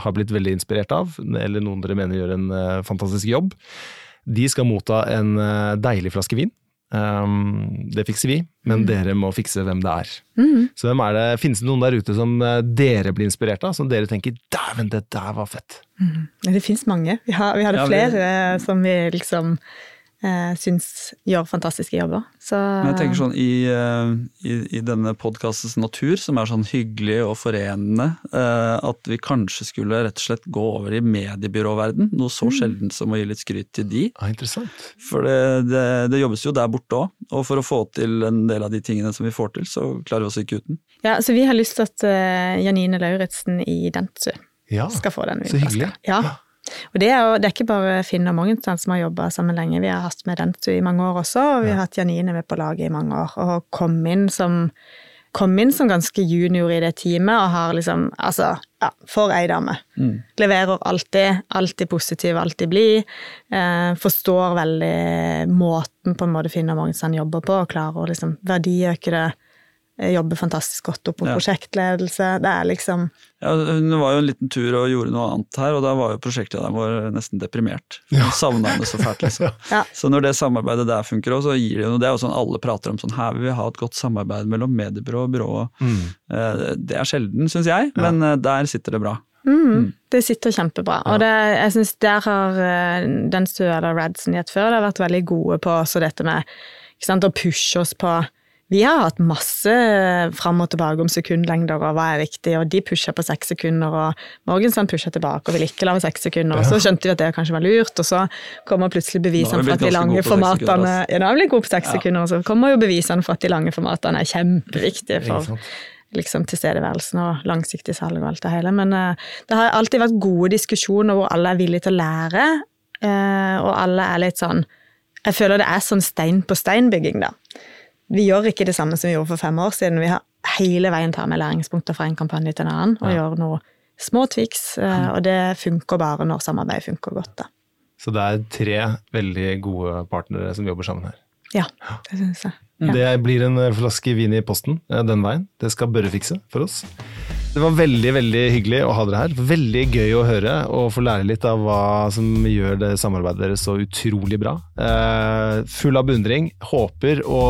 har blitt veldig inspirert av, eller noen dere mener gjør en uh, fantastisk jobb. De skal motta en uh, deilig flaske vin. Um, det fikser vi, men dere må fikse hvem det er. Mm. Så hvem er det, Finnes det noen der ute som uh, dere blir inspirert av, som dere tenker 'dæven, det der var fett'? Mm. Det fins mange. Vi, har, vi hadde Ja, vi- flere som vi liksom eh, syns gjør fantastiske jobber. Så Men jeg tenker sånn i, eh, i, i denne podkastens natur, som er sånn hyggelig og forenende, eh, at vi kanskje skulle rett og slett gå over i mediebyråverden. Noe så sjeldent som å gi litt skryt til de. Ja, interessant. For det, det, det jobbes jo der borte òg, og for å få til en del av de tingene som vi får til, så klarer vi oss ikke uten. Ja, så vi har lyst til at uh, Janine Lauritzen i Dentsu Ja, skal få den så hyggelig. Ja. Og det er jo det er ikke bare Finn og Morgenstern som har jobba sammen lenge. Vi har hatt med Dentu i mange år også, og vi har hatt Janine med på laget i mange år. Og kom inn som kom inn som ganske junior i det teamet og har liksom Altså, ja, for ei dame. Mm. Leverer alltid, alltid positiv, alltid blid. Eh, forstår veldig måten på en måte Finn og Morgenstern jobber på, og klarer å liksom verdiøke det. Eh, Jobber fantastisk godt opp mot Ja. prosjektledelse. Det er liksom Ja, hun var jo en liten tur og gjorde noe annet her, og da var jo prosjektlederen vår nesten deprimert. Hun savna henne så fælt, liksom. [laughs] Ja. Så når det samarbeidet der funker òg, så gir det jo noe. Det er jo sånn alle prater om sånn her vil vi ha et godt samarbeid mellom mediebyrå og byrå. Mm. Eh, Det er sjelden, syns jeg, men eh, der sitter det bra. Mm, Det sitter kjempebra. Og det, jeg synes der har den den eller Radson gjett før, det har vært veldig gode på også dette med ikke sant, å pushe oss på Vi har hatt masse fram og tilbake om sekundlengder og hva er viktig, og de pusha på seks sekunder, og Morgenstern pusha tilbake og ville ikke lage seks sekunder, og så skjønte vi at det kanskje var lurt, og så kommer plutselig bevisene for at de lange formatene Ja, nå har vi blitt gode på seks sekunder, og så kommer jo bevisene for at de lange formatene er kjempeviktige for liksom tilstedeværelsen og langsiktig salg og alt det hele. Men uh, det har alltid vært gode diskusjoner hvor alle er villige til å lære, uh, og alle er litt sånn Jeg føler det er sånn stein på stein-bygging, da. Vi gjør ikke det samme som vi gjorde for fem år siden. Vi har hele veien tar med læringspunkter fra en kampanje til en annen, og gjør noe små triks, eh, og det funker bare når samarbeidet funker godt, da. Så det er tre veldig gode partnere som jobber sammen her. Ja, det syns jeg. Ja. Det blir en flaske vin i posten eh, den veien. Det skal Børre fikse for oss. Det var veldig veldig hyggelig å ha dere her. Veldig gøy å høre og få lære litt av hva som gjør det samarbeidet deres så utrolig bra. Eh, full av beundring. Håper å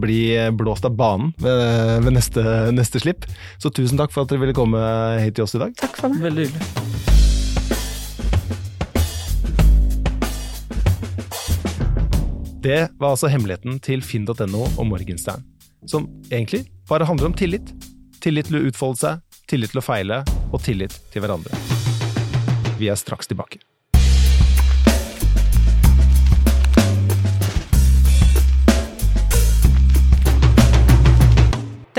bli blåst av banen ved, ved neste, neste, slipp. Så tusen takk for at dere ville komme hit til oss i dag. Takk for det. Veldig hyggelig. Det var altså hemmeligheten til finn.no og Morgenstern, som egentlig bare handler om tillit. Tillit til å utfolde seg, tillit til å feile, og tillit til hverandre. Vi er straks tilbake.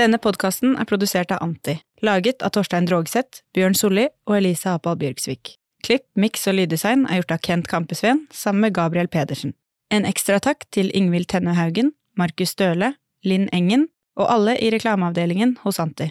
Denne podkasten er produsert av Anti, laget av Torstein Drogseth, Bjørn Solli og Elise Apal Bjørgsvik. Klipp, miks og lyddesign er gjort av Kent Kampesveen sammen med Gabriel Pedersen. En ekstra takk til Ingvild Tenne Haugen, Markus Støle, Linn Engen og alle i reklameavdelingen hos Anti.